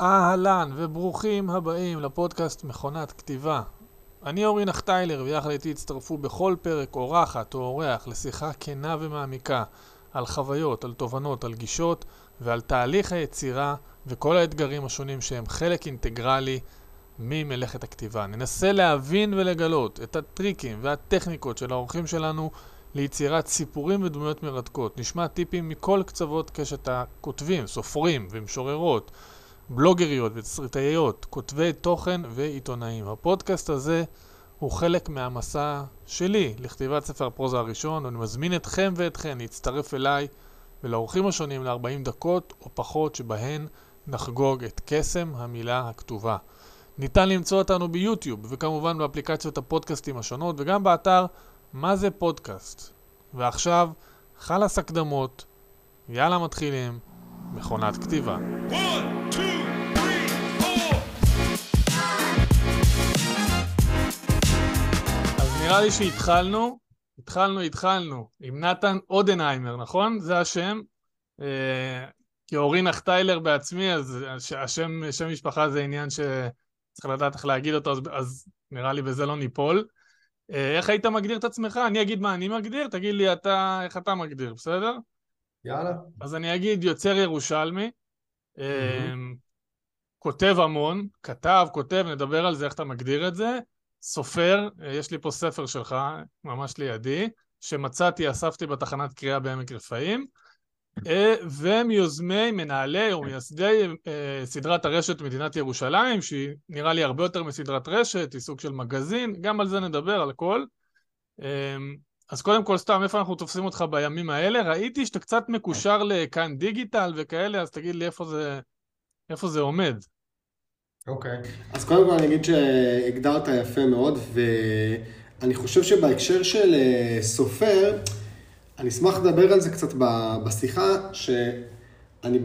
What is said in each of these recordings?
אהלן וברוכים הבאים לפודקאסט מכונת כתיבה. אני אורי נחטיילר ויחד איתי הצטרפו בכל פרק אורחת או אורח לשיחה כנה ומעמיקה על חוויות, על תובנות, על גישות ועל תהליך היצירה וכל האתגרים השונים שהם חלק אינטגרלי ממלאכת הכתיבה. ננסה להבין ולגלות את הטריקים והטכניקות של האורחים שלנו ליצירת סיפורים ודמויות מרתקות. נשמע טיפים מכל קצוות קשת הכותבים, סופרים ומשוררות, בלוגריות ותסריטאיות, כותבי תוכן ועיתונאים. הפודקאסט הזה הוא חלק מהמסע שלי לכתיבת ספר הפרוזה הראשון, ואני מזמין אתכם ואתכן להצטרף אליי ולאורחים השונים ל-40 דקות או פחות שבהן נחגוג את קסם המילה הכתובה. ניתן למצוא אותנו ביוטיוב וכמובן באפליקציות הפודקאסטים השונות וגם באתר מה זה פודקאסט. ועכשיו, חלאס הקדמות, יאללה מתחילים, מכונת כתיבה. One, two. נראה לי שהתחלנו, התחלנו, התחלנו, עם נתן אודנהיימר, נכון? זה השם. אה, כי אורי נחטיילר בעצמי, אז השם, שם משפחה זה עניין שצריך לדעת איך להגיד אותו, אז, אז נראה לי בזה לא ניפול. אה, איך היית מגדיר את עצמך? אני אגיד מה אני מגדיר, תגיד לי אתה, איך אתה מגדיר, בסדר? יאללה. אז אני אגיד יוצר ירושלמי, mm-hmm. כותב המון, כתב, כותב, נדבר על זה, איך אתה מגדיר את זה. סופר, אה, יש לי פה ספר שלך, ממש לידי, שמצאתי, אספתי בתחנת קריאה בעמק רפאים, אה, ומיוזמי, מנהלי או מייסדי אה, סדרת הרשת מדינת ירושלים, שהיא נראה לי הרבה יותר מסדרת רשת, היא סוג של מגזין, גם על זה נדבר, על הכל. אז קודם כל, סתם, איפה אנחנו תופסים אותך בימים האלה? ראיתי שאתה קצת מקושר לכאן דיגיטל וכאלה, אז תגיד לי איפה זה, איפה זה עומד. אוקיי. Okay. אז קודם כל אני אגיד שהגדרת יפה מאוד, ואני חושב שבהקשר של אה, סופר, אני אשמח לדבר על זה קצת בשיחה, שאני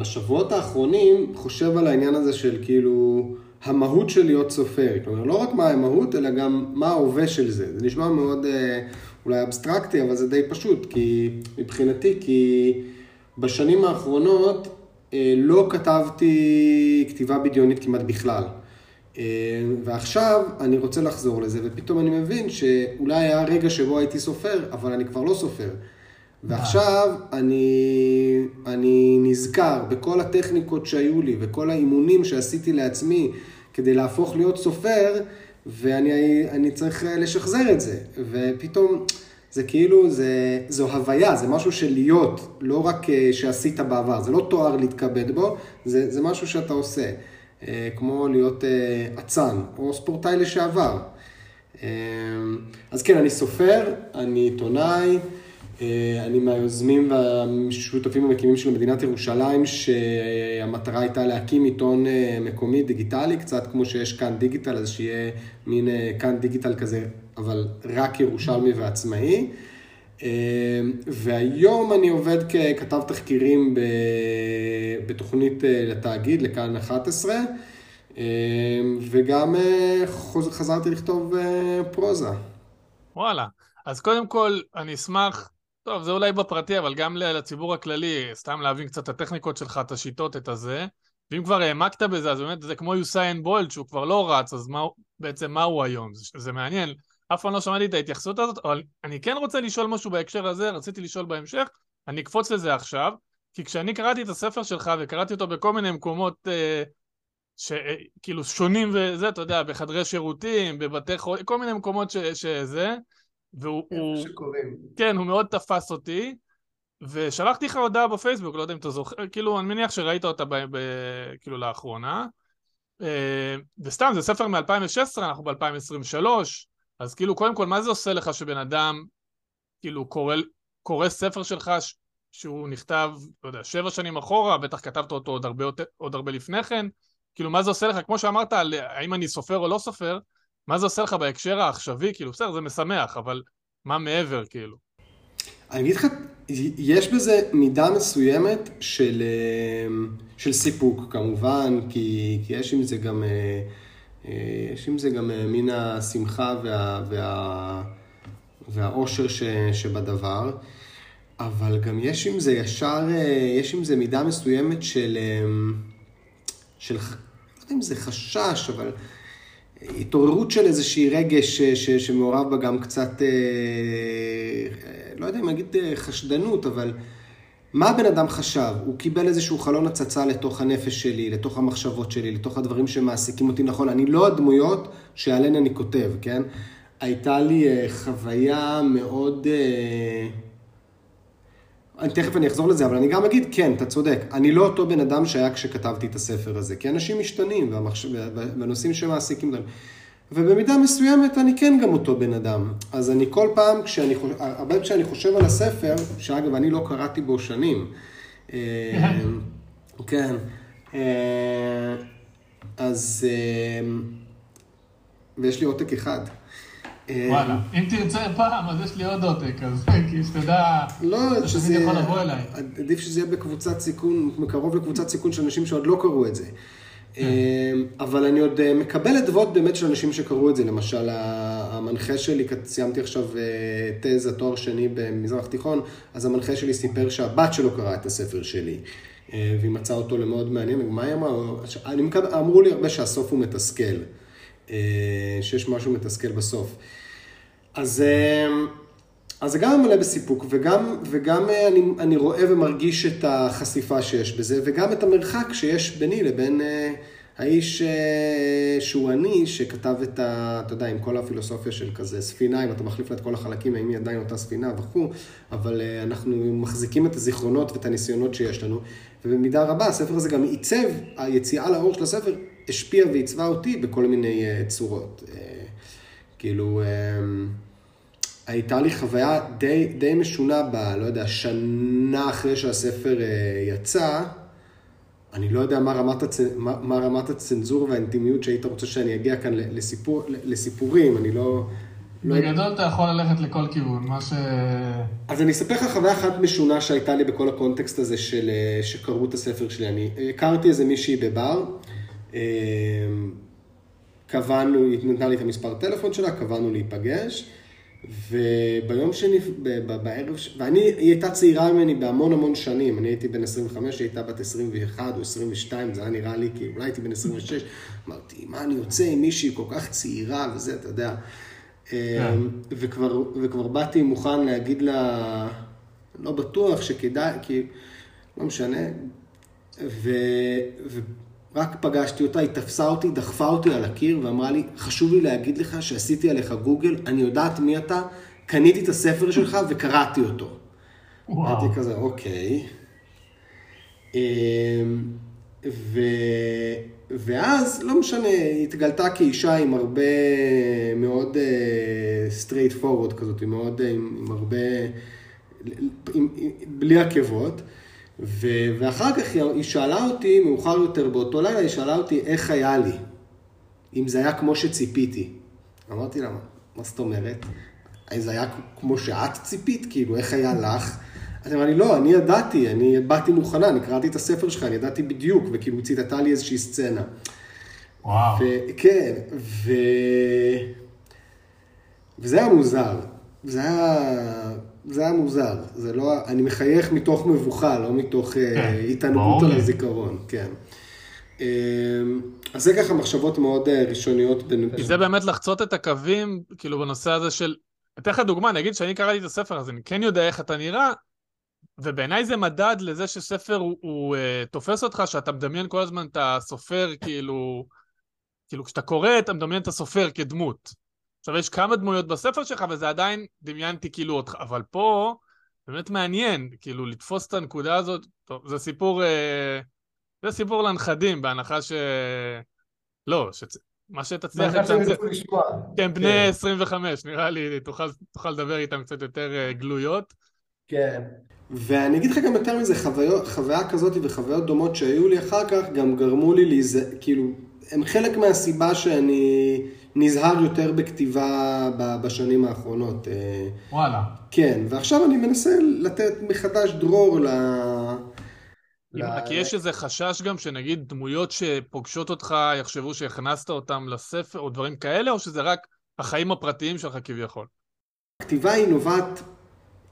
בשבועות האחרונים חושב על העניין הזה של כאילו המהות של להיות סופר. כלומר, לא רק מה המהות, אלא גם מה ההווה של זה. זה נשמע מאוד אה, אולי אבסטרקטי, אבל זה די פשוט, כי מבחינתי, כי בשנים האחרונות, לא כתבתי כתיבה בדיונית כמעט בכלל. אה, ועכשיו אני רוצה לחזור לזה, ופתאום אני מבין שאולי היה רגע שבו הייתי סופר, אבל אני כבר לא סופר. ועכשיו אני, אני נזכר בכל הטכניקות שהיו לי וכל האימונים שעשיתי לעצמי כדי להפוך להיות סופר, ואני צריך לשחזר את זה. ופתאום... זה כאילו, זה, זו הוויה, זה משהו של להיות, לא רק אה, שעשית בעבר, זה לא תואר להתכבד בו, זה, זה משהו שאתה עושה, אה, כמו להיות אה, אצן או ספורטאי לשעבר. אז כן, אני סופר, אני עיתונאי, אני מהיוזמים והשותפים המקימים של מדינת ירושלים, שהמטרה הייתה להקים עיתון מקומי דיגיטלי, קצת כמו שיש כאן דיגיטל, אז שיהיה מין כאן דיגיטל כזה אבל רק ירושלמי ועצמאי. אה, והיום אני עובד ככתב תחקירים בתוכנית אה, לתאגיד, לכאן 11, אה, וגם חזרתי לכתוב פרוזה. וואלה, אז קודם כל אני אשמח, טוב זה אולי בפרטי, אבל גם לציבור הכללי, סתם להבין קצת את הטכניקות שלך, את השיטות, את הזה. ואם כבר העמקת בזה, אז באמת זה כמו יוסיין בולד, שהוא כבר לא רץ, אז מה, בעצם מה הוא היום? זה, זה מעניין. אף פעם לא שמעתי את ההתייחסות הזאת, אבל אני כן רוצה לשאול משהו בהקשר הזה, רציתי לשאול בהמשך, אני אקפוץ לזה עכשיו, כי כשאני קראתי את הספר שלך וקראתי אותו בכל מיני מקומות אה, שכאילו אה, שונים וזה, אתה יודע, בחדרי שירותים, בבתי חולים, כל מיני מקומות ש, שזה, והוא... הוא, שקוראים. כן, הוא מאוד תפס אותי, ושלחתי לך הודעה בפייסבוק, לא יודע אם אתה זוכר, כאילו, אני מניח שראית אותה ב, ב, כאילו לאחרונה. אה, וסתם, זה ספר מ-2016, אנחנו ב-2023, אז כאילו, קודם כל, מה זה עושה לך שבן אדם, כאילו, קורא, קורא ספר שלך ש, שהוא נכתב, לא יודע, שבע שנים אחורה, בטח כתבת אותו עוד הרבה, עוד הרבה לפני כן, כאילו, מה זה עושה לך, כמו שאמרת, על האם אני סופר או לא סופר, מה זה עושה לך בהקשר העכשווי, כאילו, בסדר, זה משמח, אבל מה מעבר, כאילו? אני אגיד לך, יש בזה מידה מסוימת של, אה, של סיפוק, כמובן, כי, כי יש עם זה גם... אה, יש עם זה גם אה, מן השמחה וה, וה, והאושר ש, שבדבר, אבל גם יש עם זה ישר, אה, יש עם זה מידה מסוימת של, של, לא יודע אם זה חשש, אבל התעוררות של איזושהי רגש ש, ש, שמעורב בה גם קצת, אה, לא יודע אם אגיד אה, חשדנות, אבל מה הבן אדם חשב? הוא קיבל איזשהו חלון הצצה לתוך הנפש שלי, לתוך המחשבות שלי, לתוך הדברים שמעסיקים אותי נכון. אני לא הדמויות שעליהן אני כותב, כן? הייתה לי אה, חוויה מאוד... אה, אני תכף אני אחזור לזה, אבל אני גם אגיד, כן, אתה צודק. אני לא אותו בן אדם שהיה כשכתבתי את הספר הזה, כי אנשים משתנים, והנושאים שמעסיקים אותם. ובמידה מסוימת אני כן גם אותו בן אדם. אז אני כל פעם, כשאני, הרבה כשאני חושב על הספר, שאגב, אני לא קראתי בו שנים. אה, כן. אז... ויש לי עותק אחד. וואלה, אם תרצה פעם, אז יש לי עוד עותק, אז כי שתדע, לא, שזה יכול לבוא אליי. עדיף שזה יהיה בקבוצת סיכון, קרוב לקבוצת סיכון של אנשים שעוד לא קראו את זה. אמ, אבל אני עוד אה, מקבל אדוות באמת של אנשים שקראו את זה. למשל, המנחה שלי, סיימתי עכשיו אה, תזה, תואר שני במזרח תיכון, אז המנחה שלי סיפר שהבת שלו קראה את הספר שלי. אה, והיא מצאה אותו למאוד מעניין, מה היא אמרה? אמרו לי הרבה שהסוף הוא מתסכל. שיש משהו מתסכל בסוף. אז, אמ, אז זה גם מלא בסיפוק, וגם, וגם אה, אני, אני רואה ומרגיש את החשיפה שיש בזה, וגם את המרחק שיש ביני לבין אה, האיש אה, שהוא אני, שכתב את ה... אתה יודע, עם כל הפילוסופיה של כזה ספינה, אם אתה מחליף לה את כל החלקים, האם היא עדיין אותה ספינה וכו', אבל אנחנו מחזיקים את הזיכרונות ואת הניסיונות שיש לנו, ובמידה רבה הספר הזה גם עיצב, היציאה לאור של הספר השפיע ועיצבה אותי בכל מיני צורות. כאילו, אמ, הייתה לי חוויה די, די משונה ב, לא יודע, שנה אחרי שהספר אה, יצא. אני לא יודע מה רמת, הצ... מה, מה רמת הצנזור והאינטימיות שהיית רוצה שאני אגיע כאן לסיפור, לסיפורים, אני לא... לא... בגדול אתה יכול ללכת לכל כיוון, מה ש... אז אני אספר לך חוויה אחת משונה שהייתה לי בכל הקונטקסט הזה של אה, שקראו את הספר שלי. אני הכרתי איזה מישהי בבר, אמ, קבענו, היא נתנה לי את המספר טלפון שלה, קבענו להיפגש, וביום שני, בערב, ואני, היא הייתה צעירה ממני בהמון המון שנים, אני הייתי בן 25, היא הייתה בת 21 או 22, זה היה נראה לי כי אולי הייתי בן 26, אמרתי, מה אני יוצא עם מישהי כל כך צעירה וזה, אתה יודע. אמ, וכבר, וכבר באתי מוכן להגיד לה, לא בטוח שכדאי, כי לא משנה, ו... ו... רק פגשתי אותה, היא תפסה אותי, דחפה אותי על הקיר ואמרה לי, חשוב לי להגיד לך שעשיתי עליך גוגל, אני יודעת מי אתה, קניתי את הספר שלך וקראתי אותו. וואו. הייתי כזה, אוקיי. אמ, ו... ואז, לא משנה, היא התגלתה כאישה עם הרבה מאוד straight uh, forward כזאת, עם מאוד, עם, עם הרבה, עם, עם, בלי עקבות. ו... ואחר כך היא שאלה אותי, מאוחר יותר באותו לילה, היא שאלה אותי איך היה לי, אם זה היה כמו שציפיתי. אמרתי לה, מה זאת אומרת? האם זה היה כמו שאת ציפית? כאילו, איך היה לך? אז אמרה לי, לא, אני ידעתי, אני באתי מוכנה, אני קראתי את הספר שלך, אני ידעתי בדיוק, וכאילו ציטטה לי איזושהי סצנה. וואו. כן, ו... וזה היה מוזר. זה היה... זה היה מוזר, זה לא, אני מחייך מתוך מבוכה, לא מתוך אה, כן, התענגות על הזיכרון, כן. אמ, אז זה ככה מחשבות מאוד אה, ראשוניות. כי זה באמת לחצות את הקווים, כאילו בנושא הזה של... אתן לך דוגמה, אני אגיד שאני קראתי את הספר הזה, אני כן יודע איך אתה נראה, ובעיניי זה מדד לזה שספר הוא, הוא uh, תופס אותך, שאתה מדמיין כל הזמן את הסופר, כאילו... כאילו כשאתה קורא, אתה מדמיין את הסופר כדמות. עכשיו, יש כמה דמויות בספר שלך, וזה עדיין דמיינתי כאילו אותך, אבל פה, באמת מעניין, כאילו, לתפוס את הנקודה הזאת, טוב, זה סיפור, אה, זה סיפור לנכדים, בהנחה ש... לא, שצ... מה שתצליח לצמצם... כן, בני 25, כן. נראה לי, תוכל, תוכל לדבר איתם קצת יותר אה, גלויות. כן. ואני אגיד לך גם יותר מזה, חוויה, חוויה כזאת וחוויות דומות שהיו לי אחר כך, גם גרמו לי להיז... כאילו, הם חלק מהסיבה שאני... נזהר יותר בכתיבה בשנים האחרונות. אה, וואלה. כן, ועכשיו אני מנסה לתת מחדש דרור ל... ל... כי יש איזה חשש גם שנגיד דמויות שפוגשות אותך יחשבו שהכנסת אותם לספר או דברים כאלה, או שזה רק החיים הפרטיים שלך כביכול? הכתיבה היא נובעת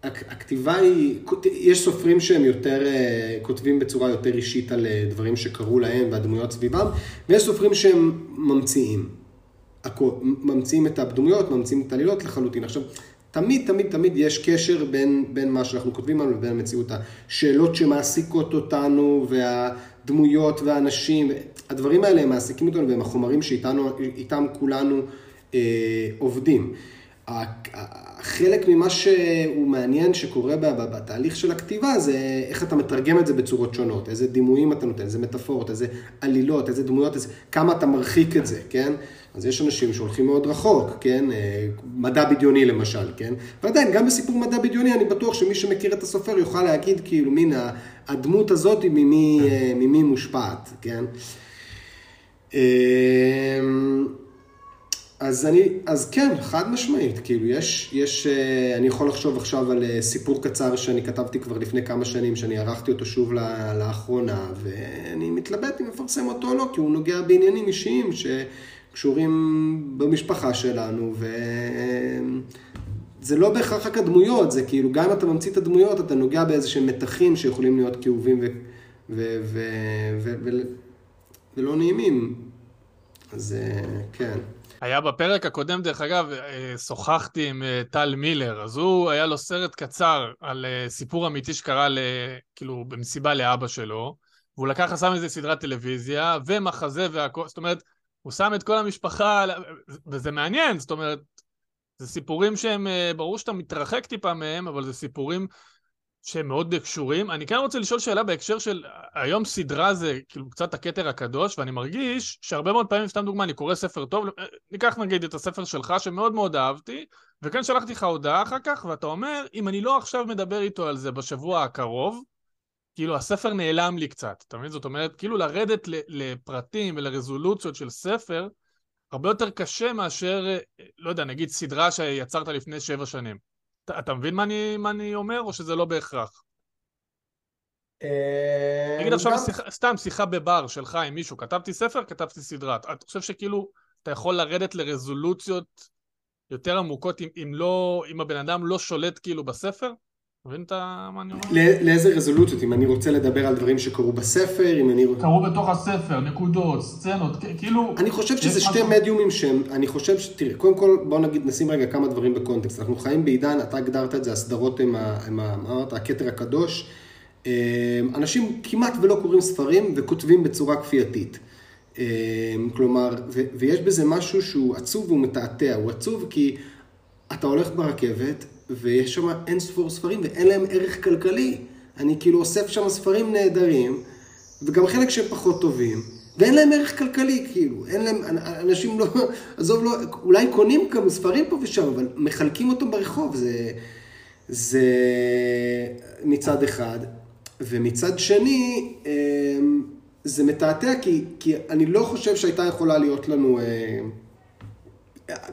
הכתיבה היא, יש סופרים שהם יותר, אה, כותבים בצורה יותר אישית על אה, דברים שקרו להם והדמויות סביבם, ויש סופרים שהם ממציאים. ממציאים את הדמויות, ממציאים את העלילות לחלוטין. עכשיו, תמיד, תמיד, תמיד יש קשר בין, בין מה שאנחנו כותבים עליו לבין המציאות. השאלות שמעסיקות אותנו, והדמויות והאנשים, הדברים האלה הם מעסיקים אותנו והם החומרים שאיתם כולנו אה, עובדים. חלק ממה שהוא מעניין שקורה בתהליך של הכתיבה זה איך אתה מתרגם את זה בצורות שונות, איזה דימויים אתה נותן, איזה מטאפורות, איזה עלילות, איזה דמויות, איזה, כמה אתה מרחיק את זה, כן? אז יש אנשים שהולכים מאוד רחוק, כן? אה, מדע בדיוני למשל, כן? ועדיין, גם בסיפור מדע בדיוני אני בטוח שמי שמכיר את הסופר יוכל להגיד כאילו, מין הדמות הזאת ממי, אה, ממי מושפעת, כן? אמ, אז אני, אז כן, חד משמעית, כאילו יש, יש, אה, אני יכול לחשוב עכשיו על סיפור קצר שאני כתבתי כבר לפני כמה שנים, שאני ערכתי אותו שוב לאחרונה, ואני מתלבט אם לפרסם אותו או לא, כי הוא נוגע בעניינים אישיים שקשורים במשפחה שלנו, וזה לא בהכרח רק הדמויות, זה כאילו, גם אם אתה ממציא את הדמויות, אתה נוגע באיזה שהם מתחים שיכולים להיות כאובים ו... ו... ו... ו... ו... ולא נעימים. אז אה, כן. היה בפרק הקודם, דרך אגב, אה, שוחחתי עם אה, טל מילר, אז הוא, היה לו סרט קצר על סיפור אמיתי שקרה, כאילו, במסיבה לאבא שלו, והוא לקח, שם איזה סדרת טלוויזיה, ומחזה והכל, זאת אומרת, הוא שם את כל המשפחה, וזה מעניין, זאת אומרת, זה סיפורים שהם, ברור שאתה מתרחק טיפה מהם, אבל זה סיפורים שהם מאוד קשורים. אני כן רוצה לשאול שאלה בהקשר של היום סדרה זה כאילו קצת הכתר הקדוש, ואני מרגיש שהרבה מאוד פעמים, סתם דוגמה, אני קורא ספר טוב, ניקח נגיד את הספר שלך שמאוד מאוד אהבתי, וכן שלחתי לך הודעה אחר כך, ואתה אומר, אם אני לא עכשיו מדבר איתו על זה בשבוע הקרוב, כאילו הספר נעלם לי קצת, אתה מבין? זאת אומרת, כאילו לרדת לפרטים ולרזולוציות של ספר, הרבה יותר קשה מאשר, לא יודע, נגיד סדרה שיצרת לפני שבע שנים. אתה, אתה מבין מה אני, מה אני אומר, או שזה לא בהכרח? אה, נגיד עכשיו. שיחה, סתם שיחה בבר שלך עם מישהו, כתבתי ספר, כתבתי סדרה. אתה חושב שכאילו אתה יכול לרדת לרזולוציות יותר עמוקות אם, אם לא, אם הבן אדם לא שולט כאילו בספר? מבין את מה אני אומר? לאיזה רזולוציות? אם אני רוצה לדבר על דברים שקרו בספר, אם אני... קרו בתוך הספר, נקודות, סצנות, כאילו... אני חושב שזה שתי מדיומים שהם, אני חושב ש... תראה, קודם כל, בוא נגיד, נשים רגע כמה דברים בקונטקסט. אנחנו חיים בעידן, אתה הגדרת את זה, הסדרות עם ה... מה אמרת? הכתר הקדוש. אה, אנשים כמעט ולא קוראים ספרים וכותבים בצורה כפייתית. אה, כלומר. ויש בזה משהו שהוא עצוב והוא מתעתע. הוא עצוב כי אתה הולך ברכבת, ויש שם אין ספור ספרים ואין להם ערך כלכלי. אני כאילו אוסף שם ספרים נהדרים, וגם חלק שהם פחות טובים, ואין להם ערך כלכלי, כאילו, אין להם, אנשים לא, עזוב, לא, אולי קונים כמה ספרים פה ושם, אבל מחלקים אותם ברחוב, זה, זה מצד אחד. ומצד שני, אמ, זה מתעתע כי, כי אני לא חושב שהייתה יכולה להיות לנו...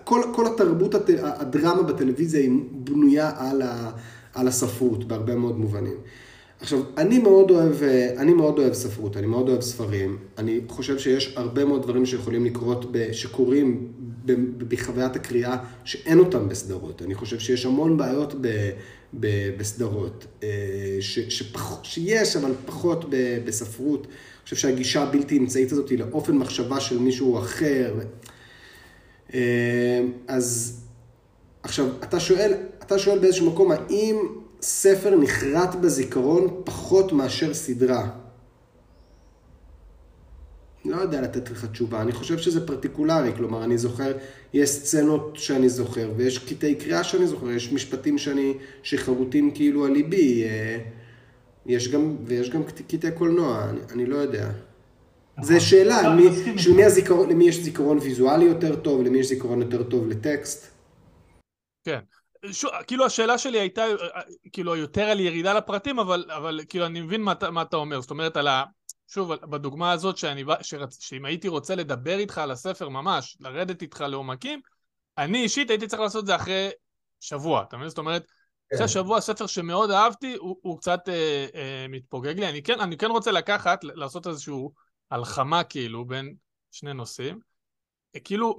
כל, כל התרבות, הדרמה בטלוויזיה היא בנויה על, ה, על הספרות בהרבה מאוד מובנים. עכשיו, אני מאוד אוהב, אני מאוד אוהב ספרות, אני מאוד אוהב ספרים. אני חושב שיש הרבה מאוד דברים שיכולים לקרות, ב, שקורים בחוויית הקריאה, שאין אותם בסדרות. אני חושב שיש המון בעיות ב, ב, בסדרות, אה, ש, שפח, שיש, אבל פחות ב, בספרות. אני חושב שהגישה הבלתי אמצעית הזאת היא לאופן מחשבה של מישהו אחר. אה, אז עכשיו, אתה שואל, אתה שואל באיזשהו מקום, האם ספר נחרט בזיכרון פחות מאשר סדרה? לא יודע לתת לך תשובה, אני חושב שזה פרטיקולרי, כלומר, אני זוכר, יש סצנות שאני זוכר, ויש קטעי קריאה שאני זוכר, יש משפטים שאני, שחרוטים כאילו על ליבי, אה, יש גם, ויש גם קטעי קולנוע, אני, אני לא יודע. זה נכון. שאלה, לא, מי, של מי הזיכרון, למי יש זיכרון ויזואלי יותר טוב, למי יש זיכרון יותר טוב לטקסט. כן. ש... כאילו השאלה שלי הייתה כאילו יותר על ירידה לפרטים, אבל, אבל כאילו אני מבין מה, מה אתה אומר. זאת אומרת, על ה... שוב, בדוגמה הזאת, שאני, שרצ... שאם הייתי רוצה לדבר איתך על הספר ממש, לרדת איתך לעומקים, אני אישית הייתי צריך לעשות את זה אחרי שבוע, אתה מבין? זאת אומרת, כן. אחרי שבוע ספר שמאוד אהבתי, הוא, הוא קצת אה, אה, מתפוגג לי. אני כן, אני כן רוצה לקחת, לעשות איזשהו הלחמה כאילו בין שני נושאים. כאילו,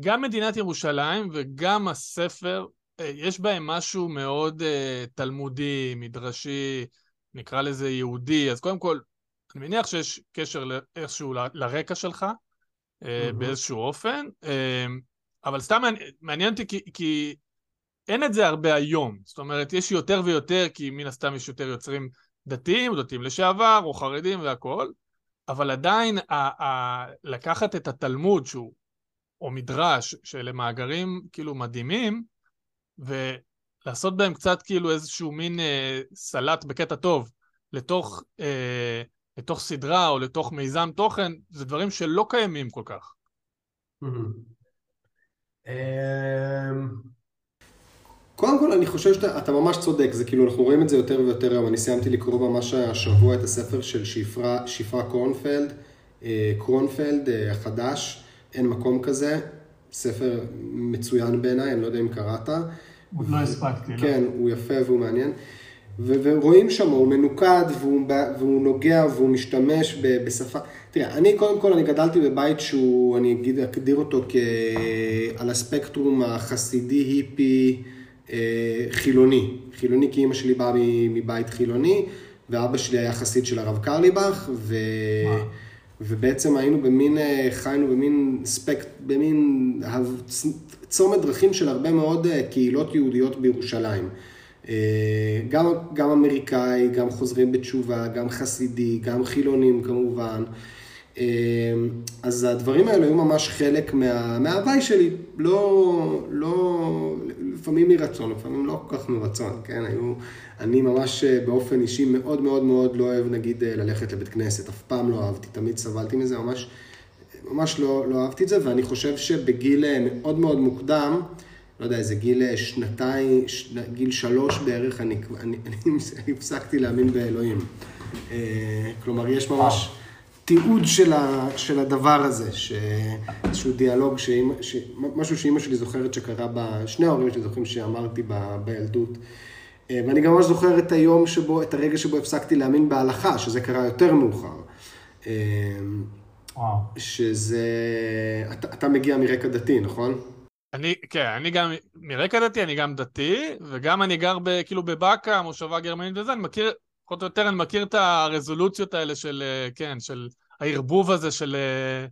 גם מדינת ירושלים וגם הספר יש בהם משהו מאוד uh, תלמודי, מדרשי, נקרא לזה יהודי, אז קודם כל, אני מניח שיש קשר איכשהו לרקע שלך, mm-hmm. באיזשהו אופן, אבל סתם מעניין אותי כי, כי אין את זה הרבה היום. זאת אומרת, יש יותר ויותר, כי מן הסתם יש יותר יוצרים דתיים, דתיים לשעבר, או חרדים והכול, אבל עדיין ה- ה- לקחת את התלמוד, שהוא, או מדרש, שאלה מאגרים כאילו מדהימים, ולעשות בהם קצת כאילו איזשהו מין אה, סלט בקטע טוב, לתוך, אה, לתוך סדרה או לתוך מיזם תוכן, זה דברים שלא קיימים כל כך. קודם כל, אני חושב שאתה ממש צודק, זה כאילו, אנחנו רואים את זה יותר ויותר היום. אני סיימתי לקרוא ממש השבוע את הספר של שפרה, שפרה קרונפלד, אה, קרונפלד אה, החדש, אין מקום כזה, ספר מצוין בעיניי, אני לא יודע אם קראת. עוד לא הספקתי, לא? כן, הוא יפה והוא מעניין. ורואים שם, הוא מנוקד והוא, והוא נוגע והוא משתמש בשפה. תראה, אני קודם כל, אני גדלתי בבית שהוא, אני אגיד, אגדיר אותו כעל הספקטרום החסידי, היפי, אה, חילוני. חילוני כי אימא שלי באה מבית חילוני, ואבא שלי היה חסיד של הרב קרליבך, ו... ובעצם היינו במין, אה, חיינו במין ספקט, במין צומת דרכים של הרבה מאוד אה, קהילות יהודיות בירושלים. גם, גם אמריקאי, גם חוזרים בתשובה, גם חסידי, גם חילונים כמובן. אז הדברים האלה היו ממש חלק מה, מההוואי שלי, לא, לא, לפעמים מרצון, לפעמים לא כל כך מרצון, כן? היו, אני ממש אה, באופן אישי מאוד מאוד מאוד לא אוהב נגיד אה, ללכת לבית כנסת, אף פעם לא אהבתי, תמיד סבלתי מזה, ממש, ממש לא, לא אהבתי את זה, ואני חושב שבגיל אה, מאוד מאוד מוקדם, לא יודע, איזה גיל שנתיים, גיל שלוש בערך, אני, אני, אני הפסקתי להאמין באלוהים. כלומר, יש ממש... תיעוד של, ה, של הדבר הזה, איזשהו דיאלוג, שאימא, ש, משהו שאימא שלי זוכרת שקרה, ב, שני ההורים שלי זוכרים שאמרתי ב, בילדות. אה, ואני גם ממש זוכר את היום שבו, את הרגע שבו הפסקתי להאמין בהלכה, שזה קרה יותר מאוחר. אה, וואו. שזה, אתה, אתה מגיע מרקע דתי, נכון? אני, כן, אני גם מרקע דתי, אני גם דתי, וגם אני גר ב, כאילו בבאקה, מושבה גרמנית וזה, אני מכיר פחות או יותר אני מכיר את הרזולוציות האלה של, אה, כן, של הערבוב הזה של אה,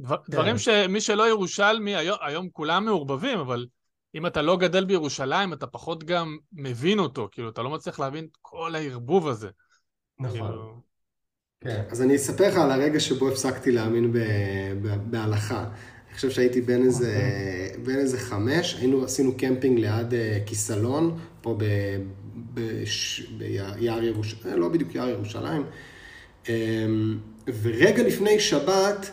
דבר, כן. דברים שמי שלא ירושלמי, היום, היום כולם מעורבבים, אבל אם אתה לא גדל בירושלים, אתה פחות גם מבין אותו, כאילו, אתה לא מצליח להבין את כל הערבוב הזה. נכון. כאילו... כן, אז אני אספר לך על הרגע שבו הפסקתי להאמין ב, ב, בהלכה. אני חושב שהייתי בן איזה. אוקיי. בן איזה חמש, היינו, עשינו קמפינג ליד uh, כיסלון, פה ב. ביער ירושלים, אה, לא בדיוק יער ירושלים. אמ, ורגע לפני שבת,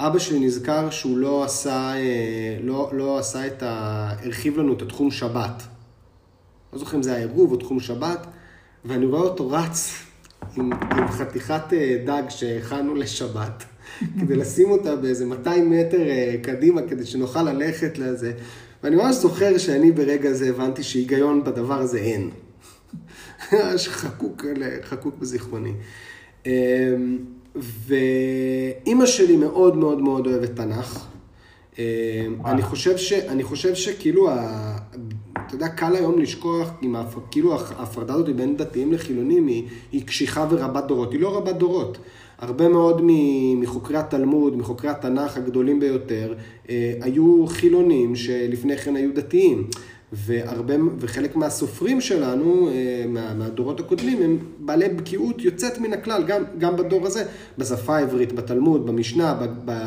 אבא שלי נזכר שהוא לא עשה, אה, לא, לא עשה את ה... הרחיב לנו את התחום שבת. לא זוכר אם זה היה עירוב או תחום שבת, ואני רואה אותו רץ עם, עם חתיכת אה, דג שהכנו לשבת, כדי לשים אותה באיזה 200 מטר קדימה, כדי שנוכל ללכת לזה. ואני ממש זוכר שאני ברגע הזה הבנתי שהיגיון בדבר הזה אין. שחקוק חקוק בזיכרוני. אמ, ואימא שלי מאוד מאוד מאוד אוהבת תנ"ך. אמ, אני חושב, ש, אני חושב שכאילו, ה, אתה יודע, קל היום לשכוח עם ההפ... כאילו ההפרדה הזאת בין דתיים לחילונים היא, היא קשיחה ורבת דורות. היא לא רבת דורות. הרבה מאוד מחוקרי התלמוד, מחוקרי התנ"ך הגדולים ביותר, אה, היו חילונים שלפני כן היו דתיים. והרבה, וחלק מהסופרים שלנו, אה, מה, מהדורות הקודמים, הם בעלי בקיאות יוצאת מן הכלל, גם, גם בדור הזה, בשפה העברית, בתלמוד, במשנה,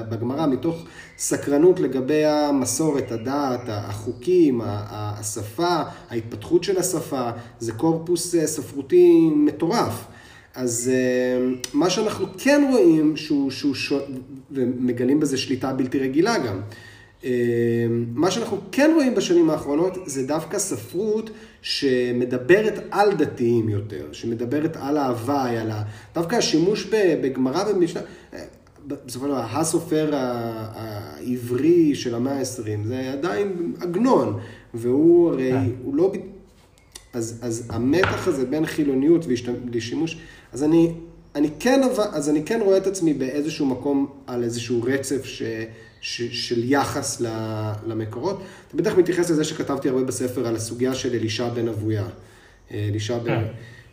בגמרא, מתוך סקרנות לגבי המסורת, הדעת, החוקים, השפה, ההתפתחות של השפה, זה קורפוס אה, ספרותי מטורף. אז אה, מה שאנחנו כן רואים, שהוא, שהוא. ומגלים בזה שליטה בלתי רגילה גם, מה שאנחנו כן רואים בשנים האחרונות זה דווקא ספרות שמדברת על דתיים יותר, שמדברת על ההוואי, על ה... דווקא השימוש בגמרא ובמשנה, בסופו של דבר, הסופר העברי של המאה ה-20, זה עדיין עגנון, והוא הרי, כן. הוא לא... אז, אז המתח הזה בין חילוניות ושימוש, אז אני, אני כן, אז אני כן רואה את עצמי באיזשהו מקום על איזשהו רצף ש, ש, של יחס למקורות. אתה בטח מתייחס לזה שכתבתי הרבה בספר על הסוגיה של אלישע בן אבויה. אה, אלישע בן... כן.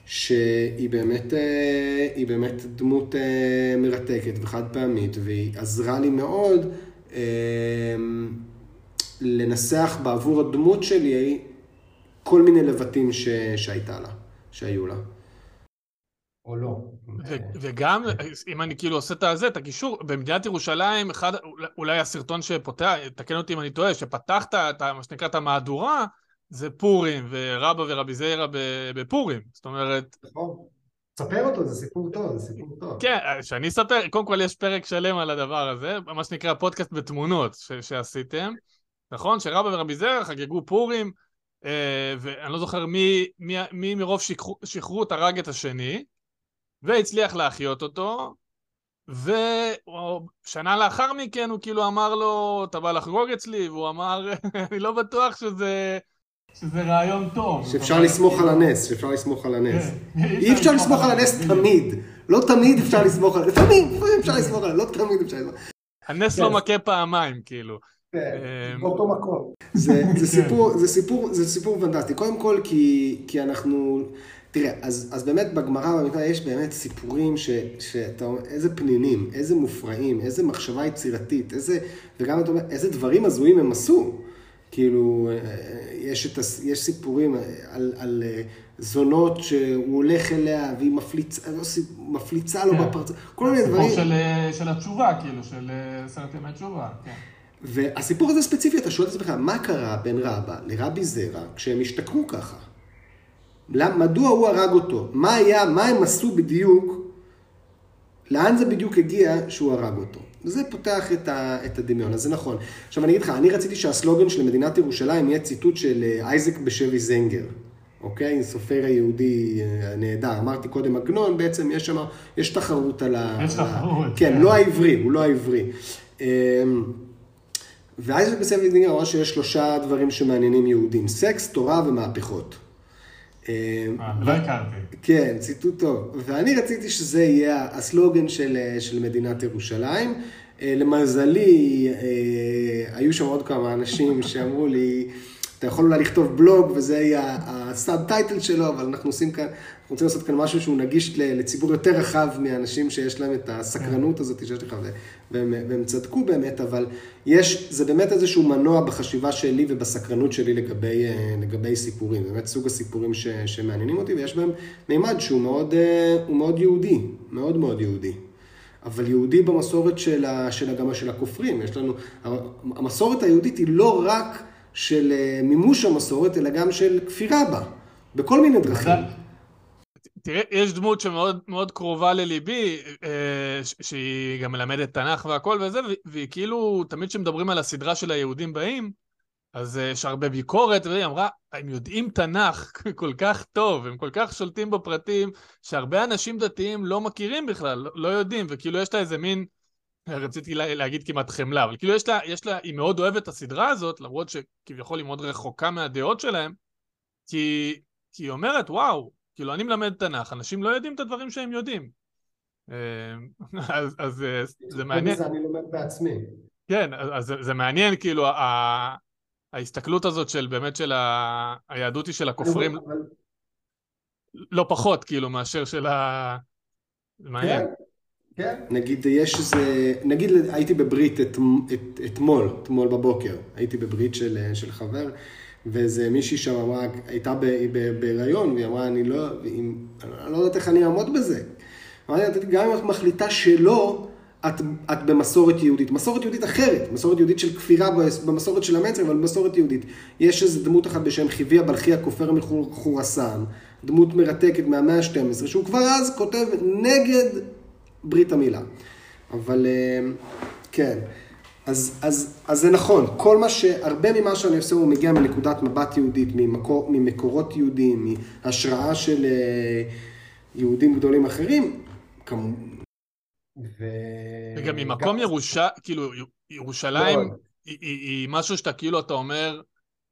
שהיא באמת, אה, היא באמת דמות אה, מרתקת וחד פעמית, והיא עזרה לי מאוד לנסח בעבור הדמות שלי כל מיני לבטים ש... שהייתה לה, שהיו לה. או לא. וגם, אם אני כאילו עושה את הזה, את הקישור, במדינת ירושלים, אחד, אולי הסרטון שפותח, תקן אותי אם אני טועה, שפתחת את מה שנקרא את המהדורה, זה פורים, ורבא ורבי זיירה בפורים. זאת אומרת... נכון. ספר אותו, זה סיפור טוב, זה סיפור טוב. כן, שאני אספר, קודם כל יש פרק שלם על הדבר הזה, מה שנקרא פודקאסט בתמונות שעשיתם. נכון? שרבא ורבי זיירה חגגו פורים, אה, ואני לא זוכר מי, מי, מי מרוב שכרות הרג את השני, והצליח להחיות אותו, ושנה לאחר מכן הוא כאילו אמר לו, אתה בא לחגוג אצלי? והוא אמר, אני לא בטוח שזה... שזה רעיון טוב. שאפשר לסמוך על הנס, שאפשר לסמוך על הנס. כן. אי אפשר לסמוך על הנס תמיד. לא תמיד אפשר לסמוך על... הנס, תמיד, אפשר לסמוך על... הנס, לא תמיד אפשר לסמוך. הנס לא כן. מכה פעמיים, כאילו. כן, אמ, באותו מקום. זה סיפור, זה סיפור, זה סיפור פנטסטי. קודם כל כי אנחנו... תראה, אז, אז באמת בגמרא במקרא יש באמת סיפורים ש, שאתה אומר, איזה פנינים, איזה מופרעים, איזה מחשבה יצירתית, איזה, וגם אתה אומר, איזה דברים הזויים הם עשו. כאילו, יש, את, יש סיפורים על, על אה, זונות שהוא הולך אליה והיא מפליצה, לא, מפליצה לו כן. בפרצוף, כל מיני דברים. הסיפור של, אה, של התשובה, כאילו, של אה, סרט ימי תשובה, כן. והסיפור הזה ספציפי, אתה שואל את עצמך, מה קרה בין רבא לרבי זרע כשהם השתכרו ככה? מדוע הוא הרג אותו? מה היה, מה הם עשו בדיוק? לאן זה בדיוק הגיע שהוא הרג אותו? וזה פותח את, ה, את הדמיון, אז זה נכון. עכשיו אני אגיד לך, אני רציתי שהסלוגן של מדינת ירושלים יהיה ציטוט של אה, אייזק בשבי זנגר, אוקיי? סופר היהודי אה, נהדר. אמרתי קודם עגנון, בעצם יש שם, יש תחרות על ה... יש תחרות. כן, כן, לא העברי, הוא לא העברי. אמ, ואייזק בסבי זנגר אמר שיש שלושה דברים שמעניינים יהודים, סקס, תורה ומהפכות. אה, לא הכרתי. כן, ציטוט טוב. ואני רציתי שזה יהיה הסלוגן של, אה, של מדינת ירושלים. אה, למזלי, היו שם עוד כמה אנשים שאמרו לי, אתה יכול אולי לכתוב בלוג וזה יהיה הסאב טייטל שלו, אבל אנחנו עושים כאן, אנחנו רוצים לעשות כאן משהו שהוא נגיש לציבור יותר רחב מהאנשים שיש להם את הסקרנות הזאת שיש לך, והם, והם צדקו באמת, אבל יש, זה באמת איזשהו מנוע בחשיבה שלי ובסקרנות שלי לגבי, לגבי סיפורים, באמת סוג הסיפורים ש, שמעניינים אותי, ויש בהם מימד שהוא מאוד, מאוד יהודי, מאוד מאוד יהודי. אבל יהודי במסורת של, ה, של, גם של הכופרים, יש לנו, המסורת היהודית היא לא רק של אה, מימוש המסורת, אלא גם של כפירה בה, בכל מיני דרכים. תראה, יש דמות שמאוד מאוד קרובה לליבי, אה, שהיא גם מלמדת תנ"ך והכל וזה, והיא כאילו, תמיד כשמדברים על הסדרה של היהודים באים, אז אה, יש הרבה ביקורת, והיא אמרה, הם יודעים תנ"ך כל כך טוב, הם כל כך שולטים בפרטים, שהרבה אנשים דתיים לא מכירים בכלל, לא יודעים, וכאילו יש לה איזה מין... רציתי לה, להגיד כמעט חמלה, אבל כאילו יש לה, יש לה, היא מאוד אוהבת את הסדרה הזאת, למרות שכביכול היא מאוד רחוקה מהדעות שלהם, כי, כי היא אומרת, וואו, כאילו אני מלמד תנ"ך, אנשים לא יודעים את הדברים שהם יודעים. אה, אז, אז אה, זה מעניין. זה אני לומד בעצמי. כן, אז זה, זה מעניין, כאילו, ה, ההסתכלות הזאת של באמת של ה, היהדות היא של הכופרים, אבל... לא פחות, כאילו, מאשר של ה... זה מעניין. כן. כן. נגיד יש איזה, נגיד הייתי בברית את, את, אתמול, אתמול בבוקר, הייתי בברית של, של חבר, ואיזה מישהי שם אמרה, הייתה בהיריון, והיא אמרה, אני לא, אם, אני לא יודעת איך אני אעמוד בזה. אמרתי, גם אם את מחליטה שלא, את, את במסורת יהודית. מסורת יהודית אחרת, מסורת יהודית של כפירה במסורת של המצר, אבל במסורת יהודית. יש איזו דמות אחת בשם חיבי הבלחי הכופר מחורסן, דמות מרתקת מהמאה ה-12, שהוא כבר אז כותב נגד ברית המילה. אבל אה, כן, אז, אז, אז זה נכון, כל מה ש... הרבה ממה שאני עושה הוא מגיע מנקודת מבט יהודית, ממקור, ממקורות יהודיים, מהשראה של אה, יהודים גדולים אחרים. כמו... ו... וגם ממקום ירושה, כאילו, ירושלים לא. היא, היא, היא משהו שאתה כאילו, אתה אומר,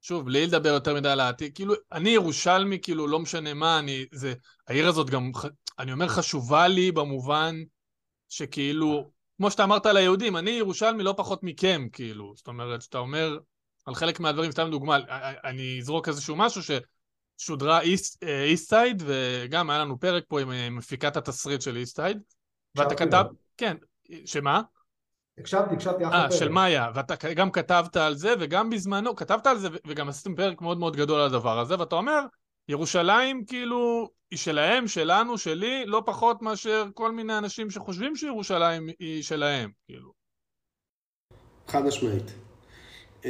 שוב, בלי לדבר יותר מדי על העתיד, כאילו, אני ירושלמי, כאילו, לא משנה מה, אני, זה, העיר הזאת גם אני אומר חשובה לי במובן שכאילו, כמו שאתה אמרת על היהודים, אני ירושלמי לא פחות מכם, כאילו. זאת אומרת, שאתה אומר על חלק מהדברים, סתם דוגמה, אני אזרוק איזשהו משהו ששודרה East Side, וגם היה לנו פרק פה עם מפיקת התסריט של East Side, ואתה כתב, כן, שמה? הקשבתי, הקשבתי אחלה פרק. אה, של מאיה, ואתה גם כתבת על זה, וגם בזמנו, כתבת על זה, וגם עשיתם פרק מאוד מאוד גדול על הדבר הזה, ואתה אומר, ירושלים כאילו היא שלהם, שלנו, שלי, לא פחות מאשר כל מיני אנשים שחושבים שירושלים היא שלהם, כאילו. חד משמעית. אמ,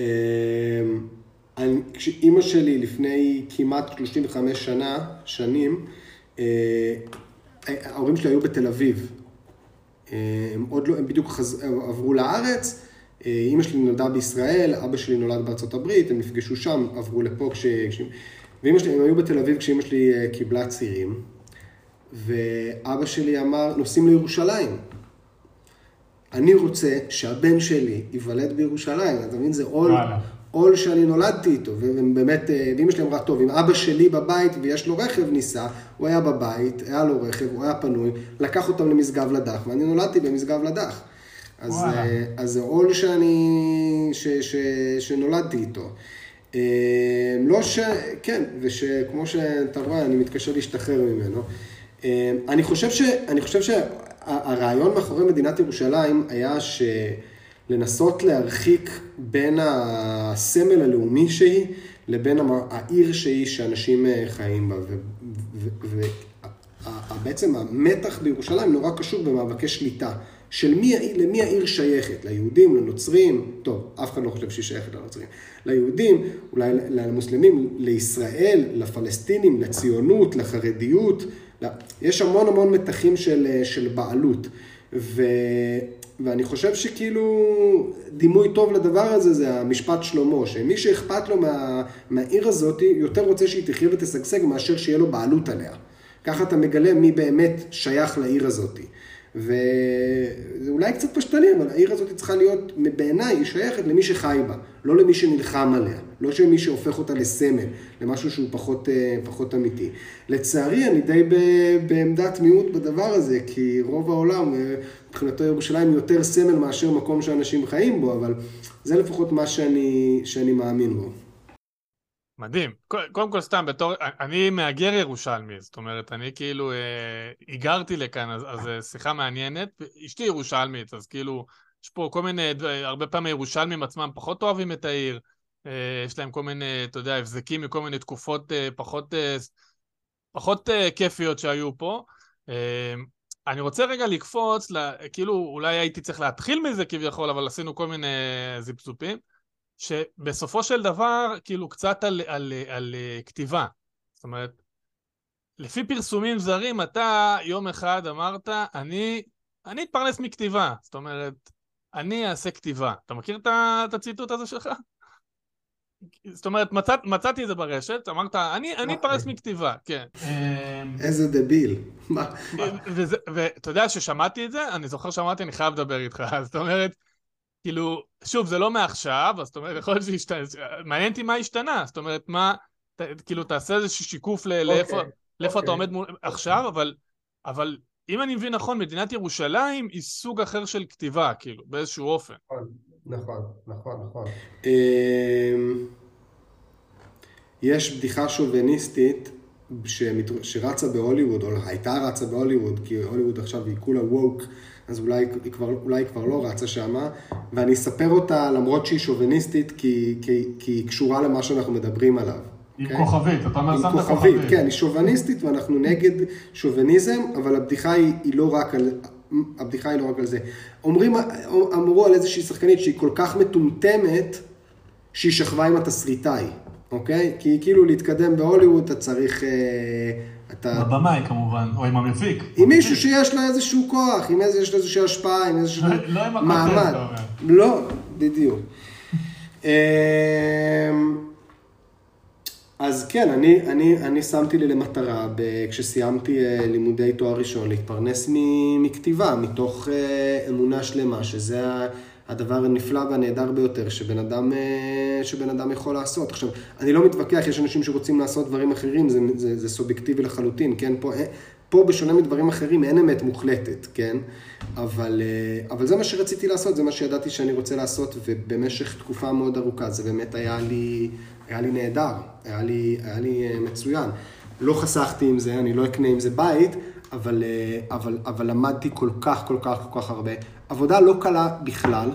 כשאימא שלי לפני כמעט 35 שנה, שנים, אה, ההורים שלי היו בתל אביב. אה, הם עוד לא, הם בדיוק חז... עברו לארץ, אה, אימא שלי נולדה בישראל, אבא שלי נולד בארצות הברית, הם נפגשו שם, עברו לפה כש... ואימא שלי, הם היו בתל אביב כשאימא שלי אה, קיבלה צעירים, ואבא שלי אמר, נוסעים לירושלים. אני רוצה שהבן שלי ייוולד בירושלים, אתה מבין? זה עול, עול שאני נולדתי איתו, ובאמת, אה, ואימא שלי אמרה, טוב, אם אבא שלי בבית ויש לו רכב ניסע, הוא היה בבית, היה לו רכב, הוא היה פנוי, לקח אותם למשגב לדח, ואני נולדתי במשגב לדח. אז, אה, אז זה עול שאני, ש, ש, שנולדתי איתו. אה, לא ש... כן, ושכמו שאתה רואה, אני מתקשר להשתחרר ממנו. אה, אני חושב, ש... אני חושב שהרעיון מאחורי מדינת ירושלים היה שלנסות להרחיק בין הסמל הלאומי שהיא לבין העיר שהיא שאנשים אה, חיים בה. ובעצם המתח בירושלים נורא קשור במאבקי שליטה. של מי, למי העיר שייכת, ליהודים, לנוצרים, טוב, אף אחד לא חושב שהיא שייכת לנוצרים, ליהודים, אולי למוסלמים, לישראל, לפלסטינים, לציונות, לחרדיות, יש המון המון מתחים של, של בעלות, ו, ואני חושב שכאילו דימוי טוב לדבר הזה זה המשפט שלמה, שמי שאכפת לו מה, מהעיר הזאת, יותר רוצה שהיא תחיה ותשגשג מאשר שיהיה לו בעלות עליה. ככה אתה מגלה מי באמת שייך לעיר הזאתי. וזה אולי קצת פשטני, אבל העיר הזאת צריכה להיות, בעיניי, היא שייכת למי שחי בה, לא למי שנלחם עליה, לא שמי שהופך אותה לסמל, למשהו שהוא פחות, אה, פחות אמיתי. לצערי, אני די בעמדת מיעוט בדבר הזה, כי רוב העולם, אה, מבחינתו ירושלים יותר סמל מאשר מקום שאנשים חיים בו, אבל זה לפחות מה שאני, שאני מאמין בו. מדהים. קודם כל סתם, בתור, אני מהגר ירושלמי, זאת אומרת, אני כאילו אה, היגרתי לכאן, אז, אז אה, שיחה מעניינת. אשתי ירושלמית, אז כאילו, יש פה כל מיני, הרבה פעמים הירושלמים עצמם פחות אוהבים את העיר. אה, יש להם כל מיני, אתה יודע, הבזקים מכל מיני תקופות אה, פחות, אה, פחות אה, כיפיות שהיו פה. אה, אני רוצה רגע לקפוץ, לה, כאילו, אולי הייתי צריך להתחיל מזה כביכול, אבל עשינו כל מיני זיפזופים. שבסופו של דבר, כאילו, קצת על, על, על, על אה, כתיבה. זאת אומרת, לפי פרסומים זרים, אתה יום אחד אמרת, אני, אני אתפרנס מכתיבה. זאת אומרת, אני אעשה כתיבה. אתה מכיר את הציטוט הזה שלך? זאת אומרת, מצאת, מצאתי את זה ברשת, אמרת, אני, אני אתפרנס מכתיבה, כן. איזה דביל. ואתה יודע ששמעתי את זה, אני זוכר שאמרתי, אני חייב לדבר איתך. זאת אומרת, כאילו, שוב, זה לא מעכשיו, אז זאת אומרת, יכול להיות שהשתנה, מעניין אותי מה השתנה, זאת אומרת, מה, ת, כאילו, תעשה איזשהו שיקוף ל, okay, לאיפה, okay. לאיפה אתה אוקיי. עומד מול, okay. עכשיו, אבל, אבל אם אני מבין נכון, מדינת ירושלים היא סוג אחר של כתיבה, כאילו, באיזשהו אופן. נכון, נכון, נכון. נכון. אמ, יש בדיחה שוביניסטית שרצה בהוליווד, או הייתה רצה בהוליווד, כי הוליווד עכשיו היא כולה ווק. אז אולי היא כבר, אולי היא כבר לא רצה שמה, ואני אספר אותה למרות שהיא שוביניסטית, כי, כי, כי היא קשורה למה שאנחנו מדברים עליו. עם okay? כוכבית, אתה אומר שמת כוכבית. כן, היא שוביניסטית ואנחנו נגד שוביניזם, אבל הבדיחה היא, היא לא רק על... הבדיחה היא לא רק על זה. אומרים, אמרו על איזושהי שחקנית שהיא כל כך מטומטמת, שהיא שכבה עם התסריטאי, אוקיי? כי כאילו להתקדם בהוליווד אתה צריך... אה, אתה... בבמאי כמובן, או עם המפיק. עם מישהו שיש לו איזשהו כוח, עם איזה, יש לו איזושהי השפעה, עם איזשהו לא, לא עם מעמד. לא, בדיוק. אמ, אז כן, אני, אני, אני שמתי לי למטרה, כשסיימתי אה, לימודי תואר ראשון, להתפרנס מכתיבה, מתוך אה, אמונה שלמה, שזה הדבר הנפלא והנהדר ביותר שבן אדם, אה, שבן אדם יכול לעשות. עכשיו, אני לא מתווכח, יש אנשים שרוצים לעשות דברים אחרים, זה, זה, זה סובייקטיבי לחלוטין, כן? פה אין, פה, בשונה מדברים אחרים, אין אמת מוחלטת, כן? אבל, אה, אבל זה מה שרציתי לעשות, זה מה שידעתי שאני רוצה לעשות, ובמשך תקופה מאוד ארוכה, זה באמת היה לי, היה לי נהדר, היה לי, היה לי אה, מצוין. לא חסכתי עם זה, אני לא אקנה עם זה בית, אבל, אה, אבל, אבל למדתי כל כך, כל כך, כל כך הרבה. עבודה לא קלה בכלל,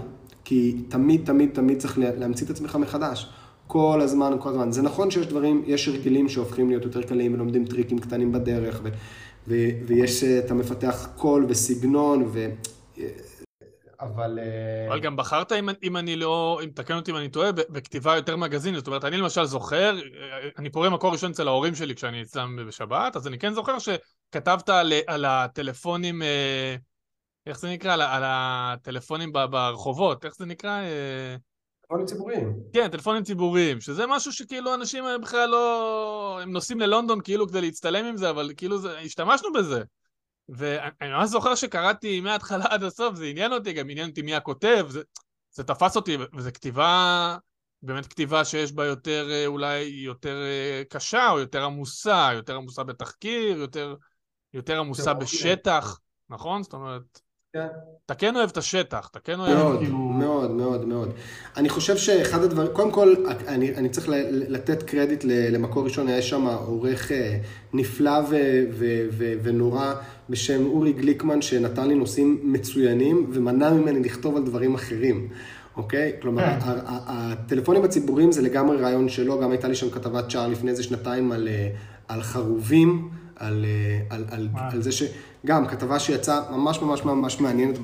כי תמיד, תמיד, תמיד צריך להמציא את עצמך מחדש. כל הזמן, כל הזמן. זה נכון שיש דברים, יש הרגלים שהופכים להיות יותר קלים ולומדים טריקים קטנים בדרך, ו, ו, ויש, אה, אתה מפתח קול וסגנון, ו... אבל... אה, אבל גם בחרת, אם, אם אני לא, אם תקן אותי אם אני טועה, בכתיבה יותר מגזינית. זאת אומרת, אני למשל זוכר, אני פורה מקור ראשון אצל ההורים שלי כשאני אצלם בשבת, אז אני כן זוכר שכתבת על, על הטלפונים, אה, איך זה נקרא? על, על הטלפונים ברחובות, איך זה נקרא? טלפונים ציבוריים. כן, טלפונים ציבוריים, שזה משהו שכאילו אנשים בכלל לא... הם נוסעים ללונדון כאילו כדי להצטלם עם זה, אבל כאילו זה... השתמשנו בזה. ואני ממש זוכר שקראתי מההתחלה עד הסוף, זה עניין אותי, גם עניין אותי מי הכותב, זה, זה תפס אותי, וזו כתיבה, באמת כתיבה שיש בה יותר, אה, אולי יותר אה, קשה, או יותר עמוסה, יותר עמוסה בתחקיר, יותר, יותר עמוסה בשטח, נכון? זאת אומרת... כן. אתה כן אוהב את השטח, אתה כן אוהב מאוד, כאילו... מאוד, מאוד, מאוד. אני חושב שאחד הדברים, קודם כל, אני, אני צריך לתת קרדיט למקור ראשון, היה שם עורך אה, נפלא ו, ו, ו, ונורא בשם אורי גליקמן, שנתן לי נושאים מצוינים ומנע ממני לכתוב על דברים אחרים. אוקיי? כלומר, כן. הטלפונים הציבוריים זה לגמרי רעיון שלו, גם הייתה לי שם כתבת שער לפני איזה שנתיים על, אה, על חרובים, על, אה, על, על, על זה ש... גם כתבה שיצאה ממש ממש ממש מעניינת,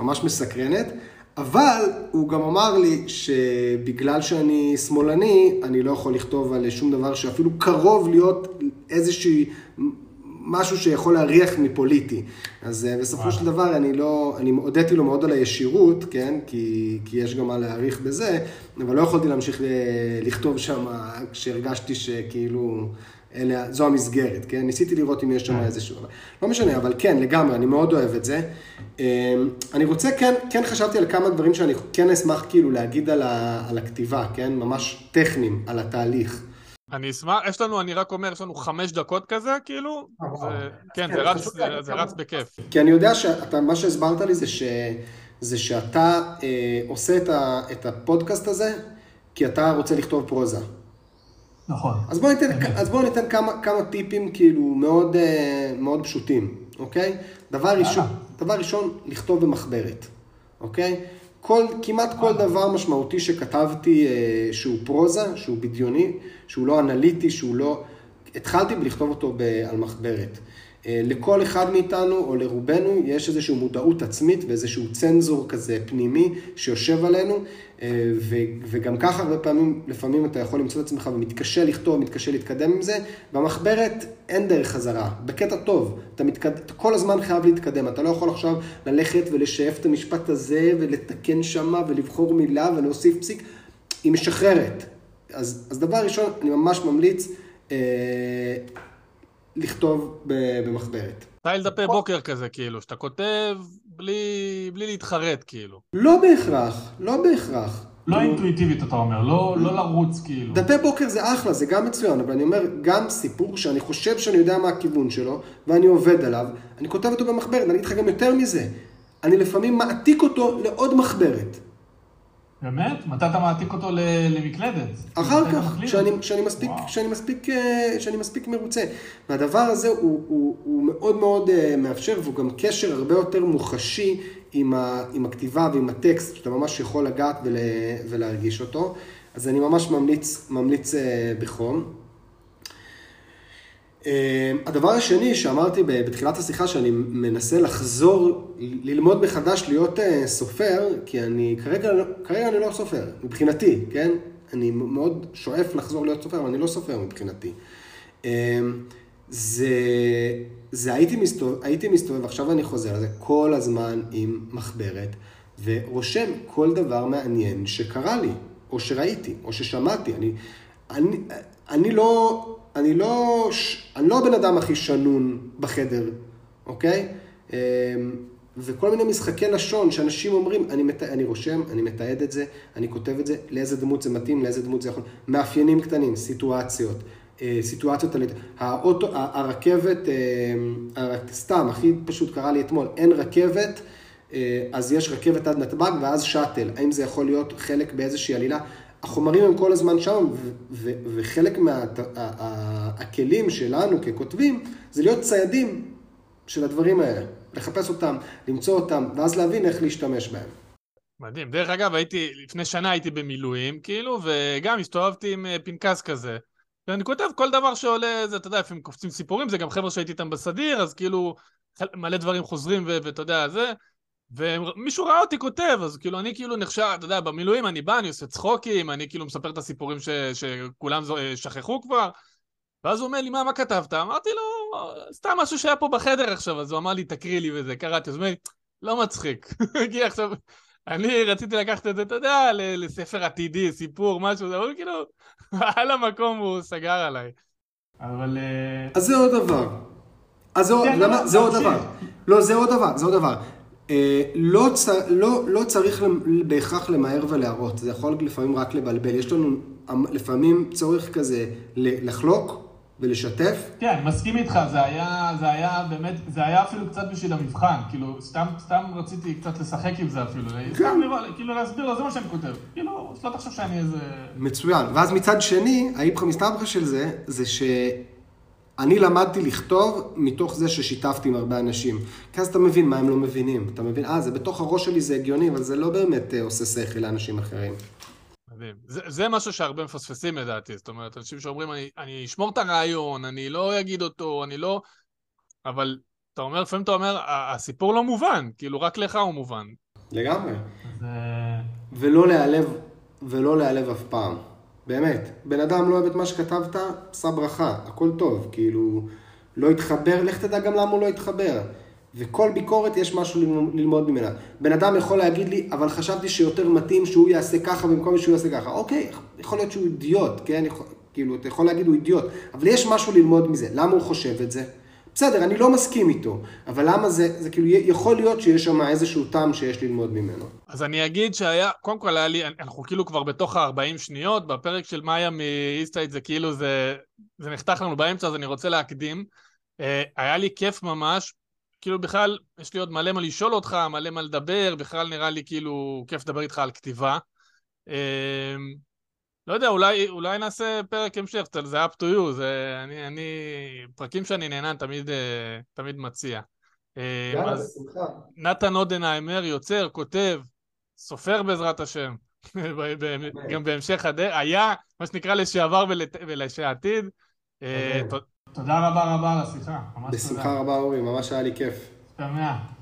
ממש מסקרנת, אבל הוא גם אמר לי שבגלל שאני שמאלני, אני לא יכול לכתוב על שום דבר שאפילו קרוב להיות איזושהי... משהו שיכול להריח מפוליטי. אז אה, בסופו של דבר אני לא, אני הודיתי לו מאוד על הישירות, כן? כי, כי יש גם מה להעריך בזה, אבל לא יכולתי להמשיך לכתוב שם כשהרגשתי שכאילו... אלה, זו המסגרת, כן? ניסיתי לראות אם יש שם כן. איזשהו... לא משנה, אבל כן, לגמרי, אני מאוד אוהב את זה. אמ, אני רוצה, כן, כן חשבתי על כמה דברים שאני כן אשמח כאילו להגיד על, ה, על הכתיבה, כן? ממש טכניים, על התהליך. אני אשמח, יש לנו, אני רק אומר, יש לנו חמש דקות כזה, כאילו, זה, כן, זה רץ, זה, זה רץ בכיף. כי אני יודע שאתה, מה שהסברת לי זה, ש, זה שאתה אה, עושה את, ה, את הפודקאסט הזה, כי אתה רוצה לכתוב פרוזה. נכון. אז בואו ניתן, אז בוא ניתן כמה, כמה טיפים כאילו מאוד, אה, מאוד פשוטים, אוקיי? דבר ראשון, דבר ראשון, לכתוב במחברת, אוקיי? כל, כמעט כל דבר משמעותי שכתבתי אה, שהוא פרוזה, שהוא בדיוני, שהוא לא אנליטי, שהוא לא... התחלתי בלכתוב אותו על מחברת. אה, לכל אחד מאיתנו, או לרובנו, יש איזושהי מודעות עצמית ואיזשהו צנזור כזה פנימי שיושב עלינו, אה, וגם ככה הרבה פעמים, לפעמים אתה יכול למצוא את עצמך ומתקשה לכתוב, מתקשה להתקדם עם זה. במחברת אין דרך חזרה, בקטע טוב. אתה, מתקד... אתה כל הזמן חייב להתקדם, אתה לא יכול עכשיו ללכת ולשאף את המשפט הזה ולתקן שמה ולבחור מילה ולהוסיף פסיק. היא משחררת. אז, אז דבר ראשון, אני ממש ממליץ, אה, לכתוב במחברת. סטייל דפי בוקר כזה, כאילו, שאתה כותב בלי, בלי להתחרט, כאילו. לא בהכרח, לא בהכרח. לא. אינטואיטיבית, אתה אומר, לא, לא לרוץ, כאילו. דפי בוקר זה אחלה, זה גם מצוין, אבל אני אומר, גם סיפור שאני חושב שאני יודע מה הכיוון שלו, ואני עובד עליו, אני כותב אותו במחברת, אני אגיד לך גם יותר מזה. אני לפעמים מעתיק אותו לעוד מחברת. באמת? מתי אתה מעתיק אותו למקלדת? אחר כך, כשאני, מספיק, מספיק, אה, מספיק מרוצה. והדבר הזה הוא, הוא, הוא מאוד מאוד אה, מאפשר, והוא גם קשר הרבה יותר מוחשי עם, ה, עם הכתיבה ועם הטקסט, שאתה ממש יכול לגעת ול, ולהרגיש אותו. אז אני ממש ממליץ, ממליץ אה, בחום. אה, הדבר השני שאמרתי בתחילת השיחה, שאני מנסה לחזור, ללמוד מחדש להיות אה, סופר, כי אני כרגע, כרגע אני לא סופר, מבחינתי, כן? אני מאוד שואף לחזור להיות סופר, אבל אני לא סופר מבחינתי. אה, זה, זה הייתי מסתובב, הייתי מסתובב, עכשיו אני חוזר על זה, כל הזמן עם מחברת, ורושם כל דבר מעניין שקרה לי, או שראיתי, או ששמעתי. אני, אני, אני לא... אני לא, אני לא הבן אדם הכי שנון בחדר, אוקיי? אמ, וכל מיני משחקי לשון שאנשים אומרים, אני, מת... אני רושם, אני מתעד את זה, אני כותב את זה, לאיזה דמות זה מתאים, לאיזה דמות זה יכול... מאפיינים קטנים, סיטואציות, סיטואציות, האוטו, הרכבת, סתם, הכי פשוט קרה לי אתמול, אין רכבת, אז יש רכבת עד נתב"ג ואז שאטל, האם זה יכול להיות חלק באיזושהי עלילה? החומרים הם כל הזמן שם, וחלק מהכלים שלנו ככותבים, זה להיות ציידים של הדברים האלה. לחפש אותם, למצוא אותם, ואז להבין איך להשתמש בהם. מדהים. דרך אגב, הייתי, לפני שנה הייתי במילואים, כאילו, וגם הסתובבתי עם אה, פנקס כזה. ואני כותב כל דבר שעולה, זה, אתה יודע, לפעמים קופצים סיפורים, זה גם חבר'ה שהייתי איתם בסדיר, אז כאילו, מלא דברים חוזרים, ואתה יודע, זה. ומישהו ראה אותי כותב, אז כאילו, אני כאילו נחשב, אתה יודע, במילואים אני בא, אני עושה צחוקים, אני כאילו מספר את הסיפורים ש, שכולם שכחו כבר. ואז הוא אומר לי, מה, מה כתבת? אמרתי לו, סתם משהו שהיה פה בחדר עכשיו, אז הוא אמר לי, תקריא לי וזה, קראתי, אז הוא אומר לי, לא מצחיק. כי עכשיו, אני רציתי לקחת את זה, אתה יודע, לספר עתידי, סיפור, משהו, אבל כאילו, על המקום הוא סגר עליי. אבל... אה, אז זה עוד דבר. אז זה כן, לא, עוד דבר. לא, זה עוד דבר, זה עוד דבר. אה, לא, לא, לא צריך בהכרח למהר ולהראות, זה יכול לפעמים רק לבלבל. יש לנו לפעמים צורך כזה לחלוק, ולשתף. כן, מסכים איתך, זה היה, זה היה באמת, זה היה אפילו קצת בשביל המבחן, כאילו, סתם, סתם רציתי קצת לשחק עם זה אפילו, כן. סתם לראות, כאילו להסביר לו, זה מה שאני כותב, כאילו, שלא תחשוב שאני איזה... מצוין, ואז מצד שני, האיפכא מסתברא של זה, זה שאני למדתי לכתוב מתוך זה ששיתפתי עם הרבה אנשים. כי אז אתה מבין מה הם לא מבינים, אתה מבין, אה, זה בתוך הראש שלי זה הגיוני, אבל זה לא באמת אה, עושה שכל לאנשים אחרים. מדהים. זה, זה משהו שהרבה מפספסים לדעתי, זאת אומרת, אנשים שאומרים, אני, אני אשמור את הרעיון, אני לא אגיד אותו, אני לא... אבל אתה אומר, לפעמים אתה אומר, הסיפור לא מובן, כאילו רק לך הוא מובן. לגמרי. זה... ולא להיעלב, ולא להיעלב אף פעם. באמת. בן אדם לא אוהב את מה שכתבת, שא ברכה, הכל טוב. כאילו, לא התחבר, לך תדע גם למה הוא לא התחבר. וכל ביקורת יש משהו ללמוד ממנה. בן אדם יכול להגיד לי, אבל חשבתי שיותר מתאים שהוא יעשה ככה במקום שהוא יעשה ככה. אוקיי, יכול להיות שהוא אידיוט, כן? יכול, כאילו, אתה יכול להגיד הוא אידיוט, אבל יש משהו ללמוד מזה. למה הוא חושב את זה? בסדר, אני לא מסכים איתו, אבל למה זה, זה כאילו, יכול להיות שיש שם איזשהו טעם שיש ללמוד ממנו. אז אני אגיד שהיה, קודם כל היה לי, אנחנו כאילו כבר בתוך ה-40 שניות, בפרק של מאיה מאיסטייט זה כאילו זה, זה נחתך לנו באמצע, אז אני רוצה להקדים. Uh, היה לי כיף ממש, כאילו בכלל, יש לי עוד מלא מה לשאול אותך, מלא מה לדבר, בכלל נראה לי כאילו כיף לדבר איתך על כתיבה. לא יודע, אולי, אולי נעשה פרק המשך, זה up to you, זה, אני, אני, פרקים שאני נהנה תמיד, אה, תמיד מציע. אמ, יאללה, בשמחה. נתן אודנהיימר, יוצר, כותב, סופר בעזרת השם, גם בהמשך הדרך, היה, מה שנקרא, לשעבר ולשעתיד. תודה רבה רבה על השיחה. בשמחה רבה אורי, ממש היה לי כיף. שמח.